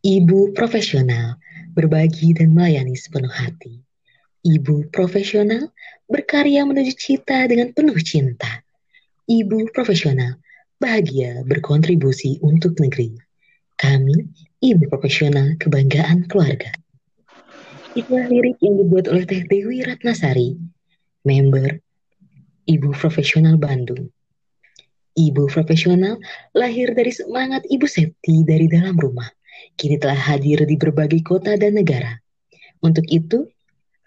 Ibu profesional berbagi dan melayani sepenuh hati. Ibu profesional berkarya menuju cita dengan penuh cinta. Ibu profesional bahagia berkontribusi untuk negeri. Kami, ibu profesional kebanggaan keluarga. Itulah lirik yang dibuat oleh Teh Dewi Ratnasari, member Ibu Profesional Bandung. Ibu profesional lahir dari semangat Ibu Septi dari dalam rumah. Kini telah hadir di berbagai kota dan negara. Untuk itu,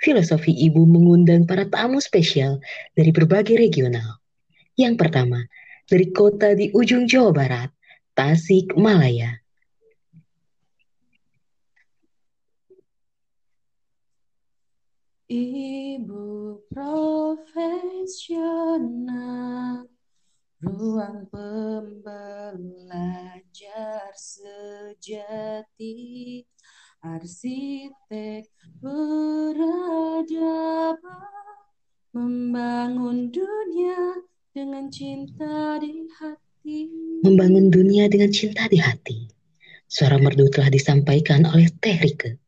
filosofi Ibu mengundang para tamu spesial dari berbagai regional. Yang pertama, dari kota di ujung Jawa Barat, Tasik Malaya. Ibu profesional ruang pembelajar sejati arsitek peradaban membangun dunia dengan cinta di hati. Membangun dunia dengan cinta di hati. Suara merdu telah disampaikan oleh Teh Rike.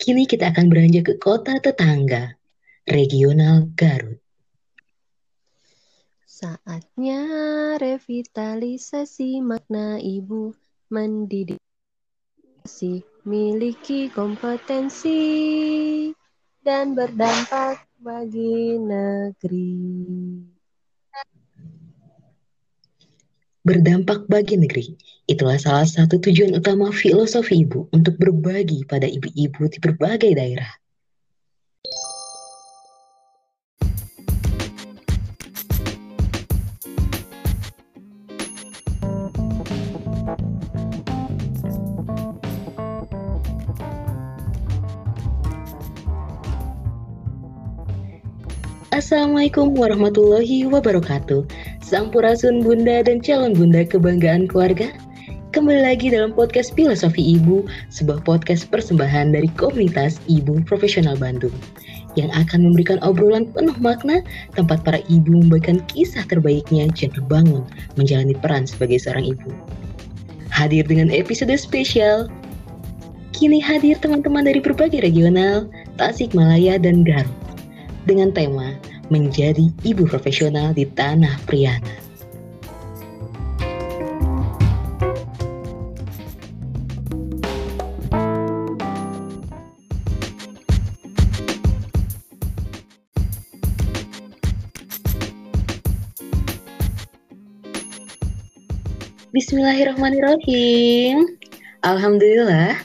Kini kita akan beranjak ke kota tetangga regional Garut Saatnya revitalisasi makna ibu mendidik masih miliki kompetensi dan berdampak bagi negeri. Berdampak bagi negeri, itulah salah satu tujuan utama filosofi ibu untuk berbagi pada ibu-ibu di berbagai daerah. Assalamualaikum warahmatullahi wabarakatuh. Sampurasun Bunda dan calon Bunda kebanggaan keluarga. Kembali lagi dalam podcast Filosofi Ibu, sebuah podcast persembahan dari komunitas Ibu Profesional Bandung yang akan memberikan obrolan penuh makna tempat para ibu membagikan kisah terbaiknya dan terbangun menjalani peran sebagai seorang ibu. Hadir dengan episode spesial, kini hadir teman-teman dari berbagai regional, Tasikmalaya dan Garut dengan tema menjadi ibu profesional di tanah Priana. Bismillahirrahmanirrahim. Alhamdulillah,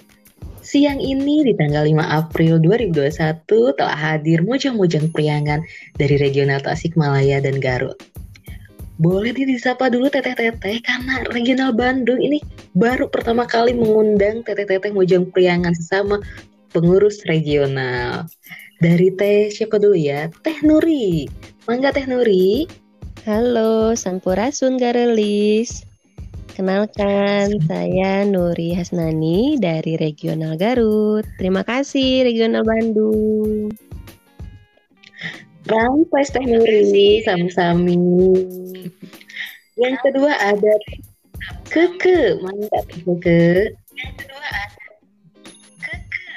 Siang ini di tanggal 5 April 2021 telah hadir mojang-mojang priangan dari regional Tasikmalaya dan Garut. Boleh disapa dulu teteh-teteh karena regional Bandung ini baru pertama kali mengundang teteh-teteh mojang priangan sesama pengurus regional. Dari teh siapa dulu ya? Teh Nuri. Mangga Teh Nuri. Halo, Sampurasun Garelis. Kenalkan, saya Nuri Hasnani dari Regional Garut. Terima kasih Regional Bandung. Rampes Teh Nuri, sami-sami. Yang kedua ada Keke, mantap Keke. Yang kedua ada Keke.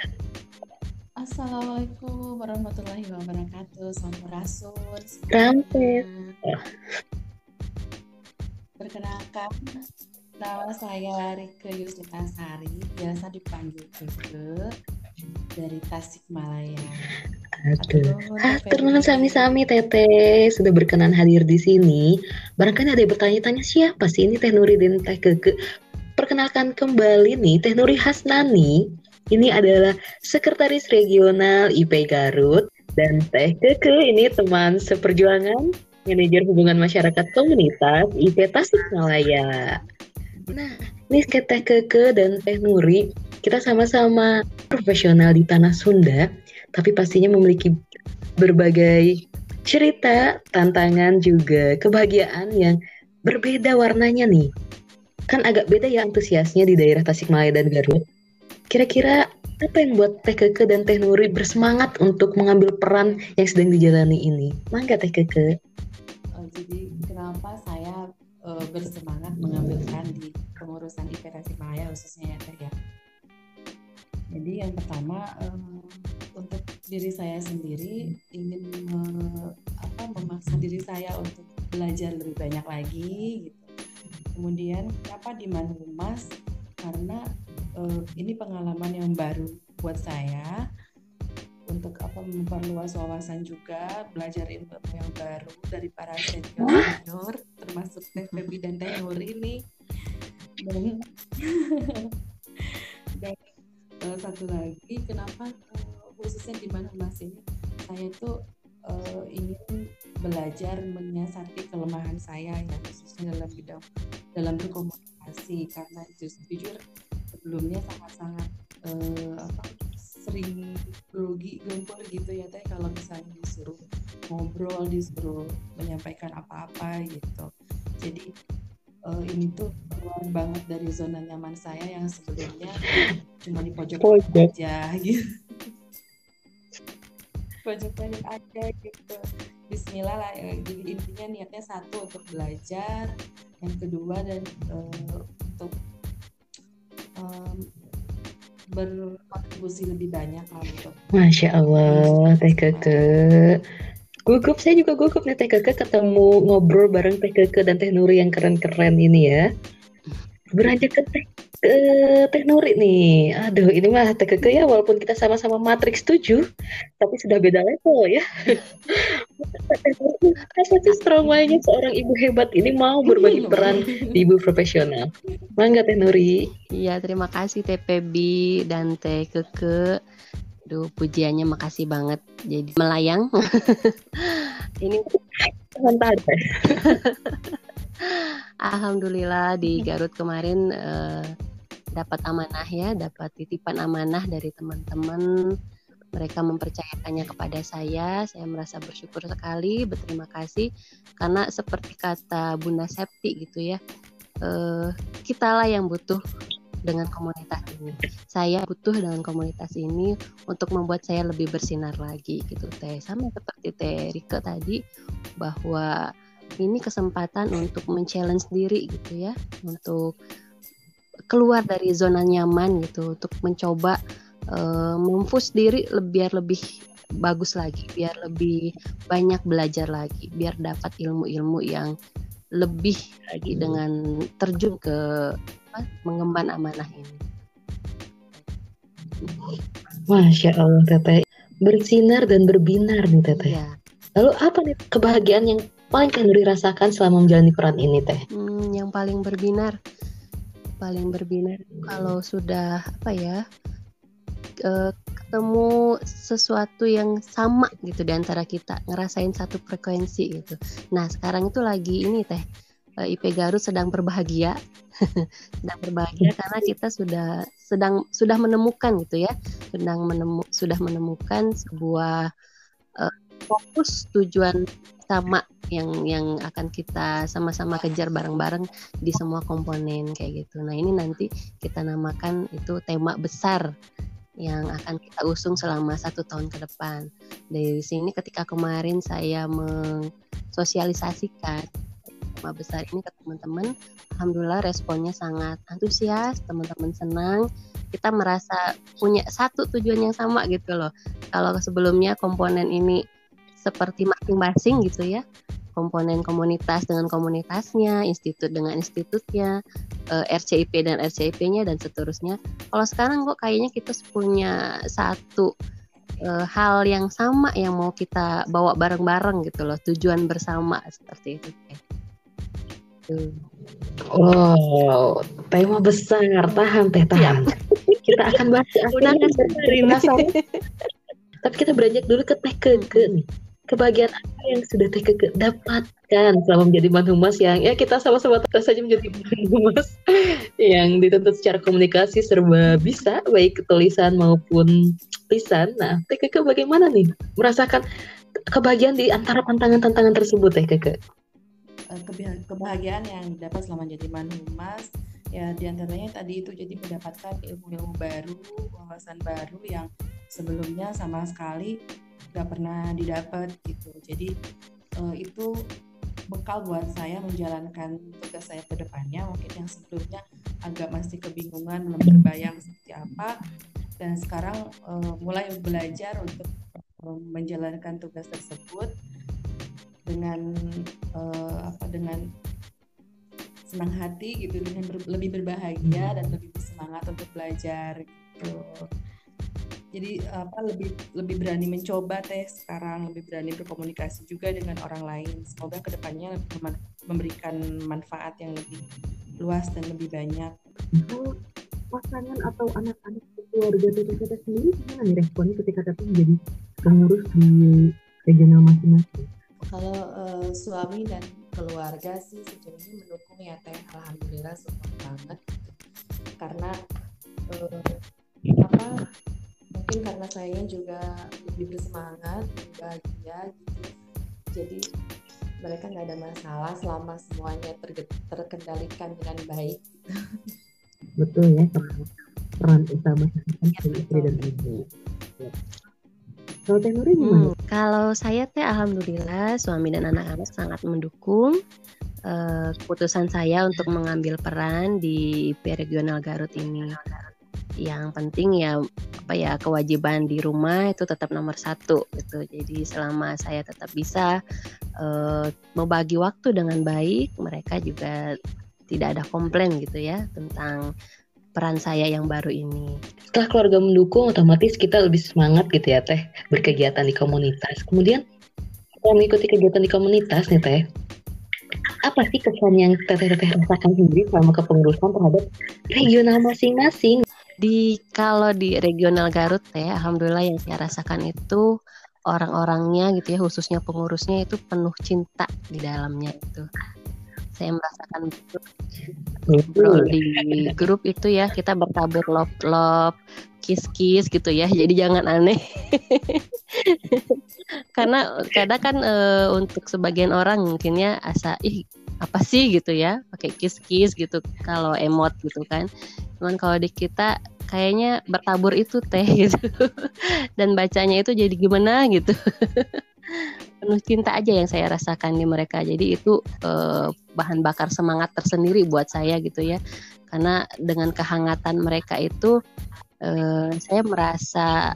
Assalamualaikum warahmatullahi wabarakatuh. Sampurasun. Rampes. Perkenalkan, Nama saya Rike Sari, biasa dipanggil Keke dari Tasikmalaya. Aduh, Atur sami-sami Teteh sudah berkenan hadir di sini. Barangkali ada yang bertanya-tanya siapa sih ini Teh Nuri dan Teh Keke. Perkenalkan kembali nih Teh Nuri Hasnani. Ini adalah Sekretaris Regional IP Garut dan Teh Keke ini teman seperjuangan Manajer Hubungan Masyarakat Komunitas IP Tasikmalaya. Nah, ini Teh Keke dan Teh Nuri, kita sama-sama profesional di tanah Sunda, tapi pastinya memiliki berbagai cerita, tantangan juga kebahagiaan yang berbeda warnanya nih. Kan agak beda ya antusiasnya di daerah Tasikmalaya dan Garut. Kira-kira apa yang buat Teh Keke dan Teh Nuri bersemangat untuk mengambil peran yang sedang dijalani ini? Mangga Teh Keke. Bersemangat mengambil peran di pengurusan IP Tasikmalaya khususnya ya Teh ya. Jadi yang pertama um, untuk diri saya sendiri ingin me, apa, memaksa diri saya untuk belajar lebih banyak lagi gitu. Kemudian kenapa di Manhumas? Karena uh, ini pengalaman yang baru buat saya untuk apa memperluas wawasan juga belajar ilmu yang baru dari para senior senior termasuk Teh Febi dan Teh Nur ini. Dan dan uh, satu lagi kenapa uh, khususnya di mana mas ini saya itu uh, ingin belajar menyiasati kelemahan saya ya khususnya dalam bidang dalam berkomunikasi. Karena jujur sebelumnya sangat-sangat uh, apa sering grogi gempur gitu ya teh. Kalau misalnya disuruh ngobrol disuruh menyampaikan apa-apa gitu. Jadi uh, ini tuh keluar banget dari zona nyaman saya yang sebelumnya cuma di pojok aja gitu. Pojok-pojok aja gitu. Bismillah lah jadi intinya niatnya satu untuk belajar. Yang kedua dan uh, untuk um, berkontribusi lebih banyak lah untuk Masya Allah Teh Keke. Gugup saya juga gugup nih Teh Keke ketemu ngobrol bareng Teh Keke dan Teh Nuri yang keren-keren ini ya. Beranjak ke Teh ke Teh Nuri nih aduh ini mah Teh Keke ya walaupun kita sama-sama Matrix 7 tapi sudah beda level ya apa sih strong mindnya seorang ibu hebat ini mau berbagi peran di ibu profesional Mangga Teh Nuri Iya, terima kasih TPB dan Teh Keke. Duh, pujiannya makasih banget. Jadi melayang. Ini Mantap. Alhamdulillah di Garut kemarin eh, dapat amanah ya, dapat titipan amanah dari teman-teman. Mereka mempercayakannya kepada saya. Saya merasa bersyukur sekali, berterima kasih karena seperti kata Bunda Septi gitu ya. Eh, kitalah yang butuh dengan komunitas ini. Saya butuh dengan komunitas ini untuk membuat saya lebih bersinar lagi gitu teh. Sama seperti teh Rike tadi bahwa ini kesempatan untuk men-challenge diri gitu ya, untuk keluar dari zona nyaman gitu, untuk mencoba uh, memfus diri biar lebih bagus lagi, biar lebih banyak belajar lagi, biar dapat ilmu-ilmu yang lebih lagi dengan terjun ke apa, mengemban amanah ini. Masya Allah Teteh bersinar dan berbinar nih Teteh. Ya. Lalu apa nih kebahagiaan yang paling kalian dirasakan selama menjalani peran ini Teh? Hmm, yang paling berbinar, paling berbinar kalau sudah apa ya uh, ketemu sesuatu yang sama gitu di antara kita ngerasain satu frekuensi gitu. Nah sekarang itu lagi ini teh Eh, IP Garut sedang berbahagia, sedang berbahagia karena kita sudah sedang sudah menemukan gitu ya, sedang menemu sudah menemukan sebuah uh, fokus tujuan sama yang yang akan kita sama-sama kejar bareng-bareng di semua komponen kayak gitu. Nah ini nanti kita namakan itu tema besar yang akan kita usung selama satu tahun ke depan. Dari sini ketika kemarin saya mensosialisasikan tema besar ini ke teman-teman alhamdulillah responnya sangat antusias teman-teman senang kita merasa punya satu tujuan yang sama gitu loh kalau sebelumnya komponen ini seperti masing-masing gitu ya komponen komunitas dengan komunitasnya, institut dengan institutnya, eh, RCIP dan RCIP-nya dan seterusnya. Kalau sekarang kok kayaknya kita punya satu uh, hal yang sama yang mau kita bawa bareng-bareng gitu loh, tujuan bersama seperti itu. Wow, tema besar. Tahan teh, tahan. kita akan bahas Udah Tapi kita beranjak dulu ke teh keke nih. Kebahagiaan apa yang sudah teh dapatkan selama menjadi manhumas yang ya kita sama-sama terus saja menjadi manhumas yang dituntut secara komunikasi serba bisa baik tulisan maupun lisan. Nah, teh keke bagaimana nih merasakan kebahagiaan di antara tantangan-tantangan tersebut teh keke? Eh, kebahagiaan yang dapat selama jadi manhumas ya di antaranya tadi itu jadi mendapatkan ilmu-ilmu baru wawasan baru yang sebelumnya sama sekali nggak pernah didapat gitu. Jadi uh, itu bekal buat saya menjalankan tugas saya ke depannya. Mungkin yang sebelumnya agak masih kebingungan belum terbayang seperti apa. Dan sekarang uh, mulai belajar untuk uh, menjalankan tugas tersebut dengan uh, apa dengan senang hati gitu dengan ber, lebih berbahagia dan lebih bersemangat untuk belajar gitu jadi apa lebih lebih berani mencoba teh sekarang lebih berani berkomunikasi juga dengan orang lain. Semoga ke depannya memberikan manfaat yang lebih luas dan lebih banyak. Pasangan atau anak-anak keluarga kita sendiri gimana nih responnya ketika tetap menjadi pengurus di regional masing-masing? Kalau uh, suami dan keluarga sih sejauh ini mendukung ya teh. Alhamdulillah support banget. Karena uh, apa mungkin karena saya juga lebih bersemangat bahagia gitu jadi mereka nggak ada masalah selama semuanya terkendalikan dengan baik betul ya peran utama ya, istri dan ibu ya. Kalau Teh Nuri gimana? Hmm, kalau saya teh alhamdulillah suami dan anak-anak sangat mendukung uh, keputusan saya untuk mengambil peran di IP Regional Garut ini. Yang penting ya apa ya kewajiban di rumah itu tetap nomor satu gitu. Jadi selama saya tetap bisa uh, membagi waktu dengan baik, mereka juga tidak ada komplain gitu ya tentang peran saya yang baru ini. Setelah keluarga mendukung, otomatis kita lebih semangat gitu ya Teh, berkegiatan di komunitas. Kemudian, kalau mengikuti kegiatan di komunitas nih Teh, apa sih kesan yang Teteh-Teteh rasakan sendiri selama kepengurusan terhadap regional masing-masing? Di kalau di regional Garut ya, alhamdulillah yang saya rasakan itu orang-orangnya gitu ya, khususnya pengurusnya itu penuh cinta di dalamnya itu. Saya merasakan betul. Di grup itu ya kita bertabur lop lop kiss kiss gitu ya jadi jangan aneh. Karena kadang kan e, untuk sebagian orang mungkinnya asa ih apa sih gitu ya? Pakai kiss kiss gitu kalau emot gitu kan. Cuman kalau di kita kayaknya bertabur itu teh gitu. Dan bacanya itu jadi gimana gitu. Penuh cinta aja yang saya rasakan di mereka. Jadi itu eh, bahan bakar semangat tersendiri buat saya gitu ya. Karena dengan kehangatan mereka itu eh, saya merasa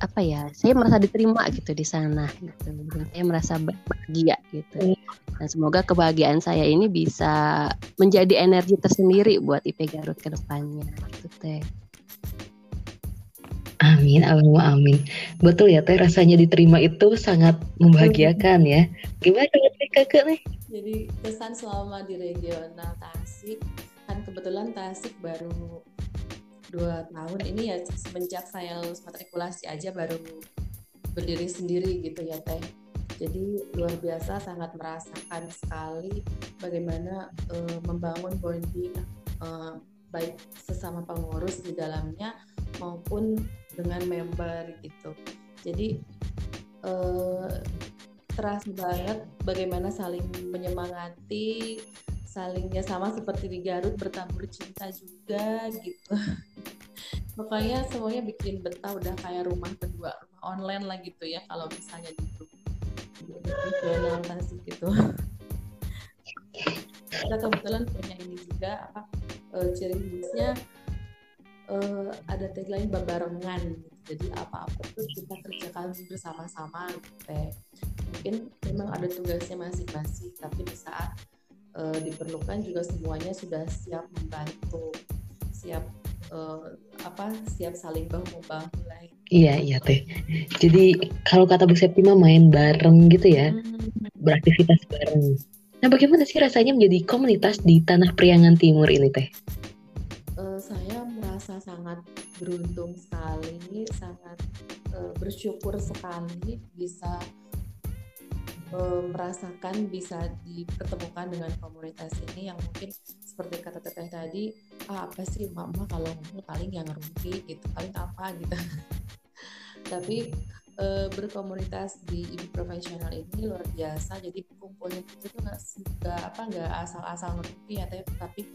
apa ya saya merasa diterima gitu di sana gitu saya merasa bahagia gitu dan semoga kebahagiaan saya ini bisa menjadi energi tersendiri buat IP Garut ke depannya gitu teh Amin, amin, amin. Betul ya, Teh, rasanya diterima itu sangat membahagiakan ya. Gimana kalau kakak nih? Jadi kesan selama di regional Tasik, kan kebetulan Tasik baru dua tahun ini ya semenjak saya lulus matrikulasi aja baru berdiri sendiri gitu ya Teh. Jadi luar biasa sangat merasakan sekali bagaimana uh, membangun bonding uh, baik sesama pengurus di dalamnya maupun dengan member gitu. Jadi eh, terasa banget bagaimana saling menyemangati, salingnya sama seperti di Garut bertabur cinta juga gitu. Pokoknya semuanya bikin betah udah kayak rumah kedua, rumah online lah gitu ya kalau misalnya di grup regional gitu. Kita kebetulan punya ini juga apa uh, ciri khasnya uh, ada tagline barengan jadi apa-apa tuh kita kerjakan bersama-sama gitu. Mungkin memang ada tugasnya masing-masing tapi di saat uh, diperlukan juga semuanya sudah siap membantu siap uh, apa siap saling bahu membahu lah iya iya teh. Jadi kalau kata Bu Septima main bareng gitu ya. Hmm. beraktivitas bareng. Nah bagaimana sih rasanya menjadi komunitas di tanah Priangan Timur ini teh? Uh, saya merasa sangat beruntung sekali, sangat uh, bersyukur sekali bisa merasakan bisa dipertemukan dengan komunitas ini yang mungkin seperti kata teteh tadi, ah, apa sih mama kalau ngomong paling yang rugi gitu, paling apa gitu. Tapi e, berkomunitas di ibu profesional ini luar biasa jadi kumpulnya itu tuh nggak apa nggak asal-asal ngerti ya tapi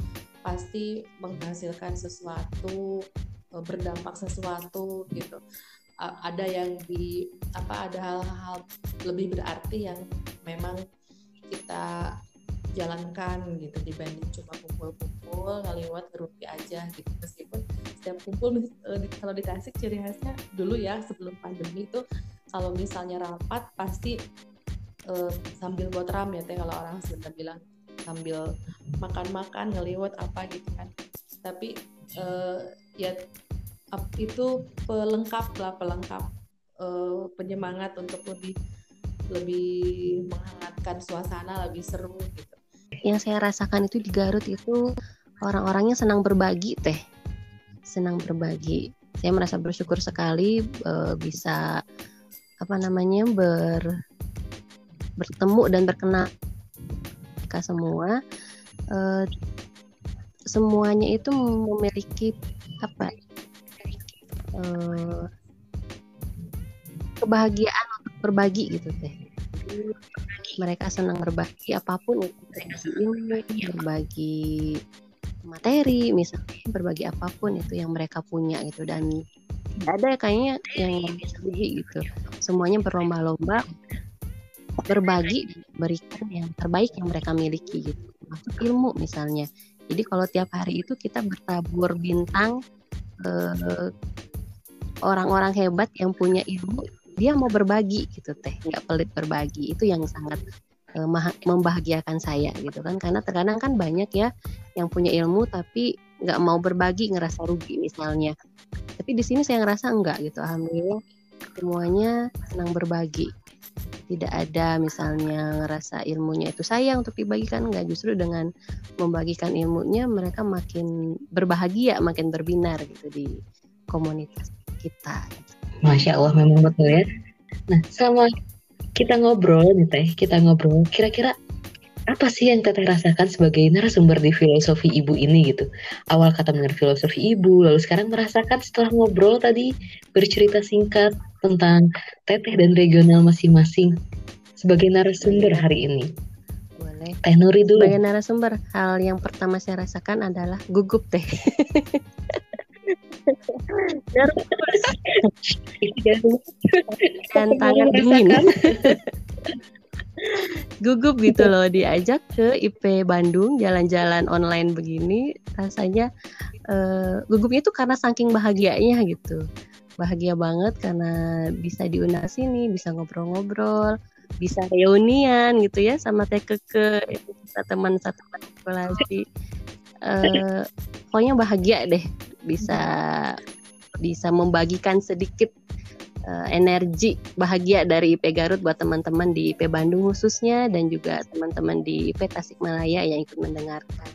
pasti menghasilkan sesuatu e, berdampak sesuatu gitu ada yang di apa ada hal-hal lebih berarti yang memang kita jalankan gitu dibanding cuma kumpul-kumpul ngaliwat ngerupi aja gitu. Meskipun setiap kumpul uh, kalau di Tasik ciri khasnya dulu ya sebelum pandemi itu kalau misalnya rapat pasti uh, sambil buat ram ya teh kalau orang Sunda bilang sambil makan-makan ngeliwat apa gitu kan. Tapi uh, ya itu pelengkap lah pelengkap uh, penyemangat untuk lebih lebih menghangatkan suasana lebih seru gitu. Yang saya rasakan itu di Garut itu orang-orangnya senang berbagi teh. Senang berbagi. Saya merasa bersyukur sekali uh, bisa apa namanya ber bertemu dan berkenal mereka semua. Uh, semuanya itu memiliki apa uh, kebahagiaan untuk berbagi gitu teh. Mereka senang berbagi apa pun itu berbagi berbagi materi misalnya berbagi apa pun itu yang mereka punya gitu. Dan ada kayaknya yang berbagi gitu. Semuanya berlomba-lomba berbagi berikan yang terbaik yang mereka miliki gitu. Masuk ilmu misalnya. Jadi kalau tiap hari itu kita bertabur bintang eh, orang-orang hebat yang punya ilmu dia mau berbagi gitu teh. Nggak pelit berbagi. Itu yang sangat uh, membahagiakan saya gitu kan. Karena terkadang kan banyak ya yang punya ilmu tapi nggak mau berbagi ngerasa rugi misalnya. Tapi di sini saya ngerasa enggak gitu. Alhamdulillah semuanya senang berbagi. Tidak ada misalnya ngerasa ilmunya itu sayang untuk dibagikan. Enggak justru dengan membagikan ilmunya mereka makin berbahagia makin berbinar gitu di komunitas kita. Masya Allah memang betul ya. Nah sama kita ngobrol nih teh. Kita ngobrol kira-kira apa sih yang teteh rasakan sebagai narasumber di filosofi ibu ini gitu? Awal kata mengenai filosofi ibu lalu sekarang merasakan setelah ngobrol tadi bercerita singkat tentang teteh dan regional masing-masing sebagai narasumber hari ini. Boleh. Teh Nuri dulu. Sebagai narasumber hal yang pertama saya rasakan adalah gugup teh dan tangan dingin. gugup gitu loh diajak ke IP Bandung jalan-jalan online begini rasanya uh, gugupnya itu karena saking bahagianya gitu. Bahagia banget karena bisa diundang sini bisa ngobrol-ngobrol bisa reunian gitu ya sama teh keke teman satu lagi uh, pokoknya bahagia deh bisa bisa membagikan sedikit uh, energi bahagia dari IP Garut buat teman-teman di IP Bandung khususnya dan juga teman-teman di IP Tasikmalaya yang ikut mendengarkan.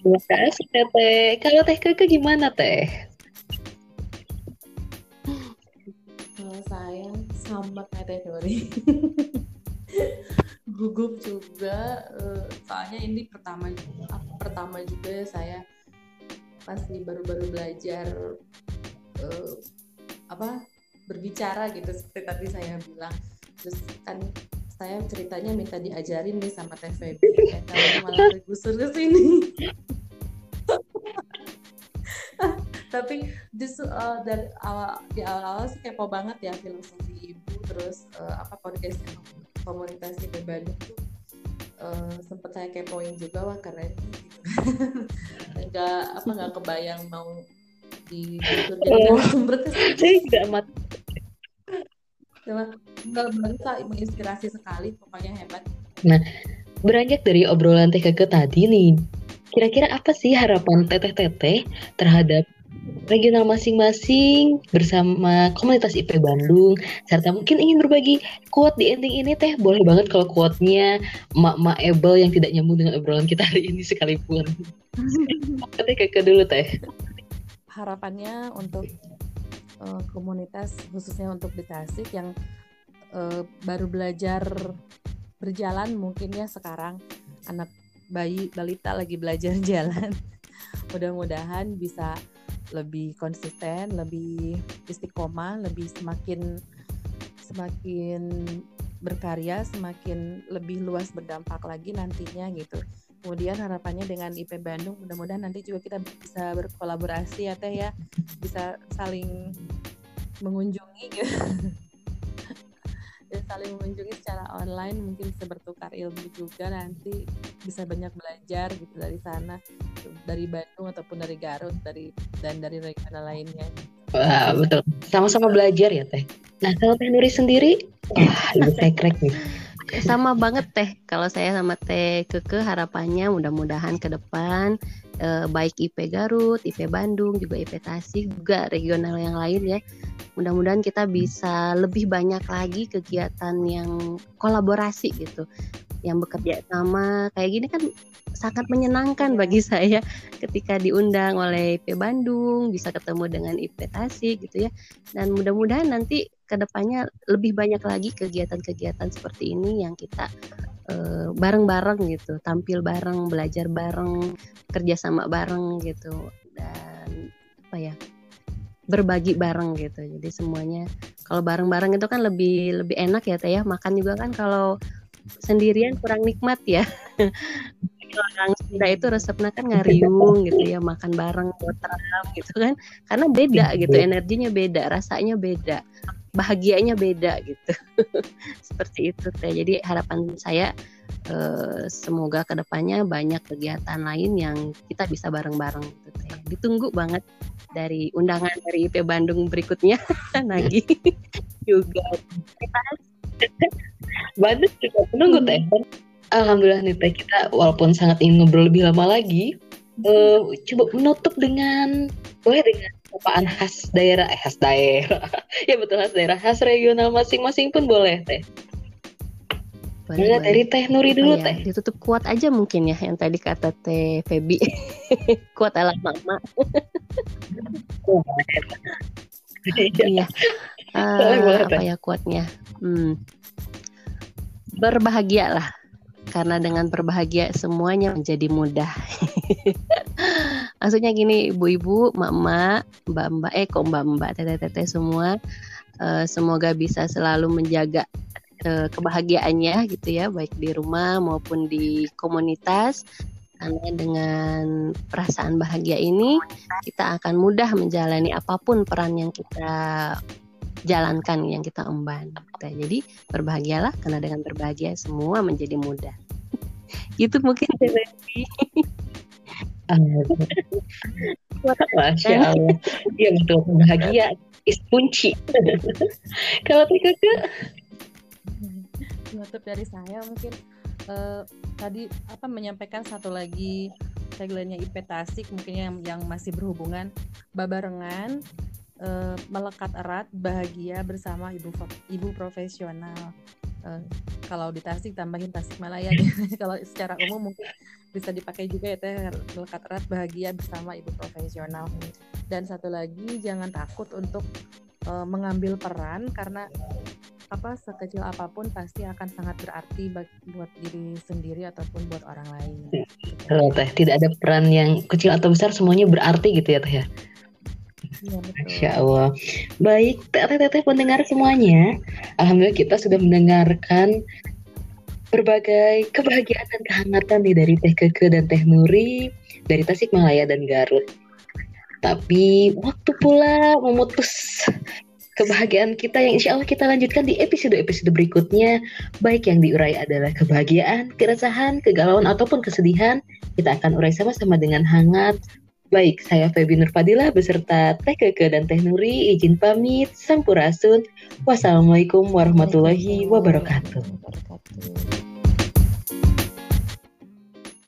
Terima kasih Teh. Kalau Teh Keke gimana Teh? Kalau saya sama kayak Teh Dori. Gugup juga, uh, soalnya ini pertama pertama juga saya pasti baru-baru belajar uh, apa berbicara gitu seperti tadi saya bilang. Terus kan saya ceritanya minta diajarin nih sama Feby ya, malah tergusur ke sini. Tapi justru uh, dari awal di awal-awal sih kepo banget ya filosofi ibu terus uh, apa podcast di Bandung tuh uh, sempet saya kepoin juga wah keren gitu nggak apa nggak kebayang mau di jadi sumber saya tidak amat nggak baru menginspirasi sekali pokoknya hebat. Nah beranjak dari obrolan teh ke tadi nih kira-kira apa sih harapan teteh-teteh terhadap regional masing-masing bersama komunitas IP Bandung serta mungkin ingin berbagi quote di ending ini teh boleh banget kalau quote-nya mak-mak Ebel yang tidak nyambung dengan obrolan kita hari ini sekalipun. Teh ke dulu teh. Harapannya untuk uh, komunitas khususnya untuk di Tasik yang uh, baru belajar berjalan mungkin ya sekarang anak bayi balita lagi belajar jalan. Mudah-mudahan bisa lebih konsisten, lebih istiqomah, lebih semakin semakin berkarya, semakin lebih luas berdampak lagi nantinya gitu. Kemudian harapannya dengan IP Bandung mudah-mudahan nanti juga kita bisa berkolaborasi ya Teh ya, bisa saling mengunjungi gitu. dan saling mengunjungi secara online mungkin bisa bertukar ilmu juga nanti bisa banyak belajar gitu dari sana dari Bandung ataupun dari Garut dari dan dari regional lainnya. Wah betul. Sama-sama belajar ya teh. Nah kalau teh Nuri sendiri? Wah ibu sekrek nih sama banget teh kalau saya sama teh keke harapannya mudah-mudahan ke depan eh, baik IP Garut, IP Bandung, juga IP Tasik, juga regional yang lain ya. Mudah-mudahan kita bisa lebih banyak lagi kegiatan yang kolaborasi gitu yang bekerja sama kayak gini kan sangat menyenangkan bagi saya ketika diundang oleh IP Bandung bisa ketemu dengan IP Tasik gitu ya. Dan mudah-mudahan nanti ke depannya lebih banyak lagi kegiatan-kegiatan seperti ini yang kita uh, bareng-bareng gitu tampil bareng belajar bareng kerjasama bareng gitu dan apa ya berbagi bareng gitu. Jadi semuanya kalau bareng-bareng itu kan lebih lebih enak ya Teh ya. Makan juga kan kalau sendirian kurang nikmat ya. orang Sunda itu resepnya kan ngariung gitu ya makan bareng botam gitu kan. Karena beda gitu energinya beda rasanya beda bahagianya beda gitu. Seperti itu teh. Jadi harapan saya eh, semoga ke depannya banyak kegiatan lain yang kita bisa bareng-bareng gitu teh. Ditunggu banget dari undangan dari IP Bandung berikutnya lagi juga. Bandung juga menunggu teh. Alhamdulillah nih teh kita walaupun sangat ingin ngobrol lebih lama lagi, uh, coba menutup dengan boleh dengan apaan khas daerah eh khas daerah ya betul khas daerah khas regional masing-masing pun boleh teh boleh, dari Teh Nuri dulu ya, Teh. Ditutup kuat aja mungkin ya yang tadi kata Teh Febi. kuat ala mama. iya. Uh, boleh, boleh, apa ya kuatnya? Hmm. Berbahagia lah. Karena dengan berbahagia semuanya menjadi mudah. Maksudnya gini, ibu-ibu, mama, mbak-mbak, eh kok mbak-mbak, teteh-teteh semua, uh, semoga bisa selalu menjaga uh, kebahagiaannya gitu ya baik di rumah maupun di komunitas karena dengan perasaan bahagia ini kita akan mudah menjalani apa pun peran yang kita jalankan yang kita emban. Gitu. Jadi berbahagialah karena dengan berbahagia semua menjadi mudah. Itu mungkin dari Masya Allah. Iya betul bahagia is kunci. Kalau tiga ke penutup dari saya mungkin uh, tadi apa menyampaikan satu lagi tagline-nya IP Tasik mungkin yang yang masih berhubungan babarengan uh, melekat erat bahagia bersama ibu ibu profesional uh, kalau di Tasik tambahin Tasik Malaya kalau secara umum mungkin bisa dipakai juga ya teh melekat erat bahagia bersama ibu profesional dan satu lagi jangan takut untuk uh, mengambil peran karena apa sekecil apa pun pasti akan sangat berarti buat diri sendiri ataupun buat orang lain. Teh, tidak ada peran yang kecil atau besar semuanya berarti gitu ya teh ya. Ya, Masya Allah. Baik, teteh-teteh pendengar semuanya. Alhamdulillah kita sudah mendengarkan berbagai kebahagiaan dan kehangatan nih dari Teh Keke dan Teh Nuri dari Tasikmalaya dan Garut. Tapi waktu pula memutus kebahagiaan kita yang insya Allah kita lanjutkan di episode-episode berikutnya. Baik yang diurai adalah kebahagiaan, keresahan, kegalauan, ataupun kesedihan. Kita akan urai sama-sama dengan hangat. Baik, saya Febi Nurfadila beserta Teh Keke dan Teh Nuri izin pamit. Sampurasun. Wassalamualaikum warahmatullahi wabarakatuh.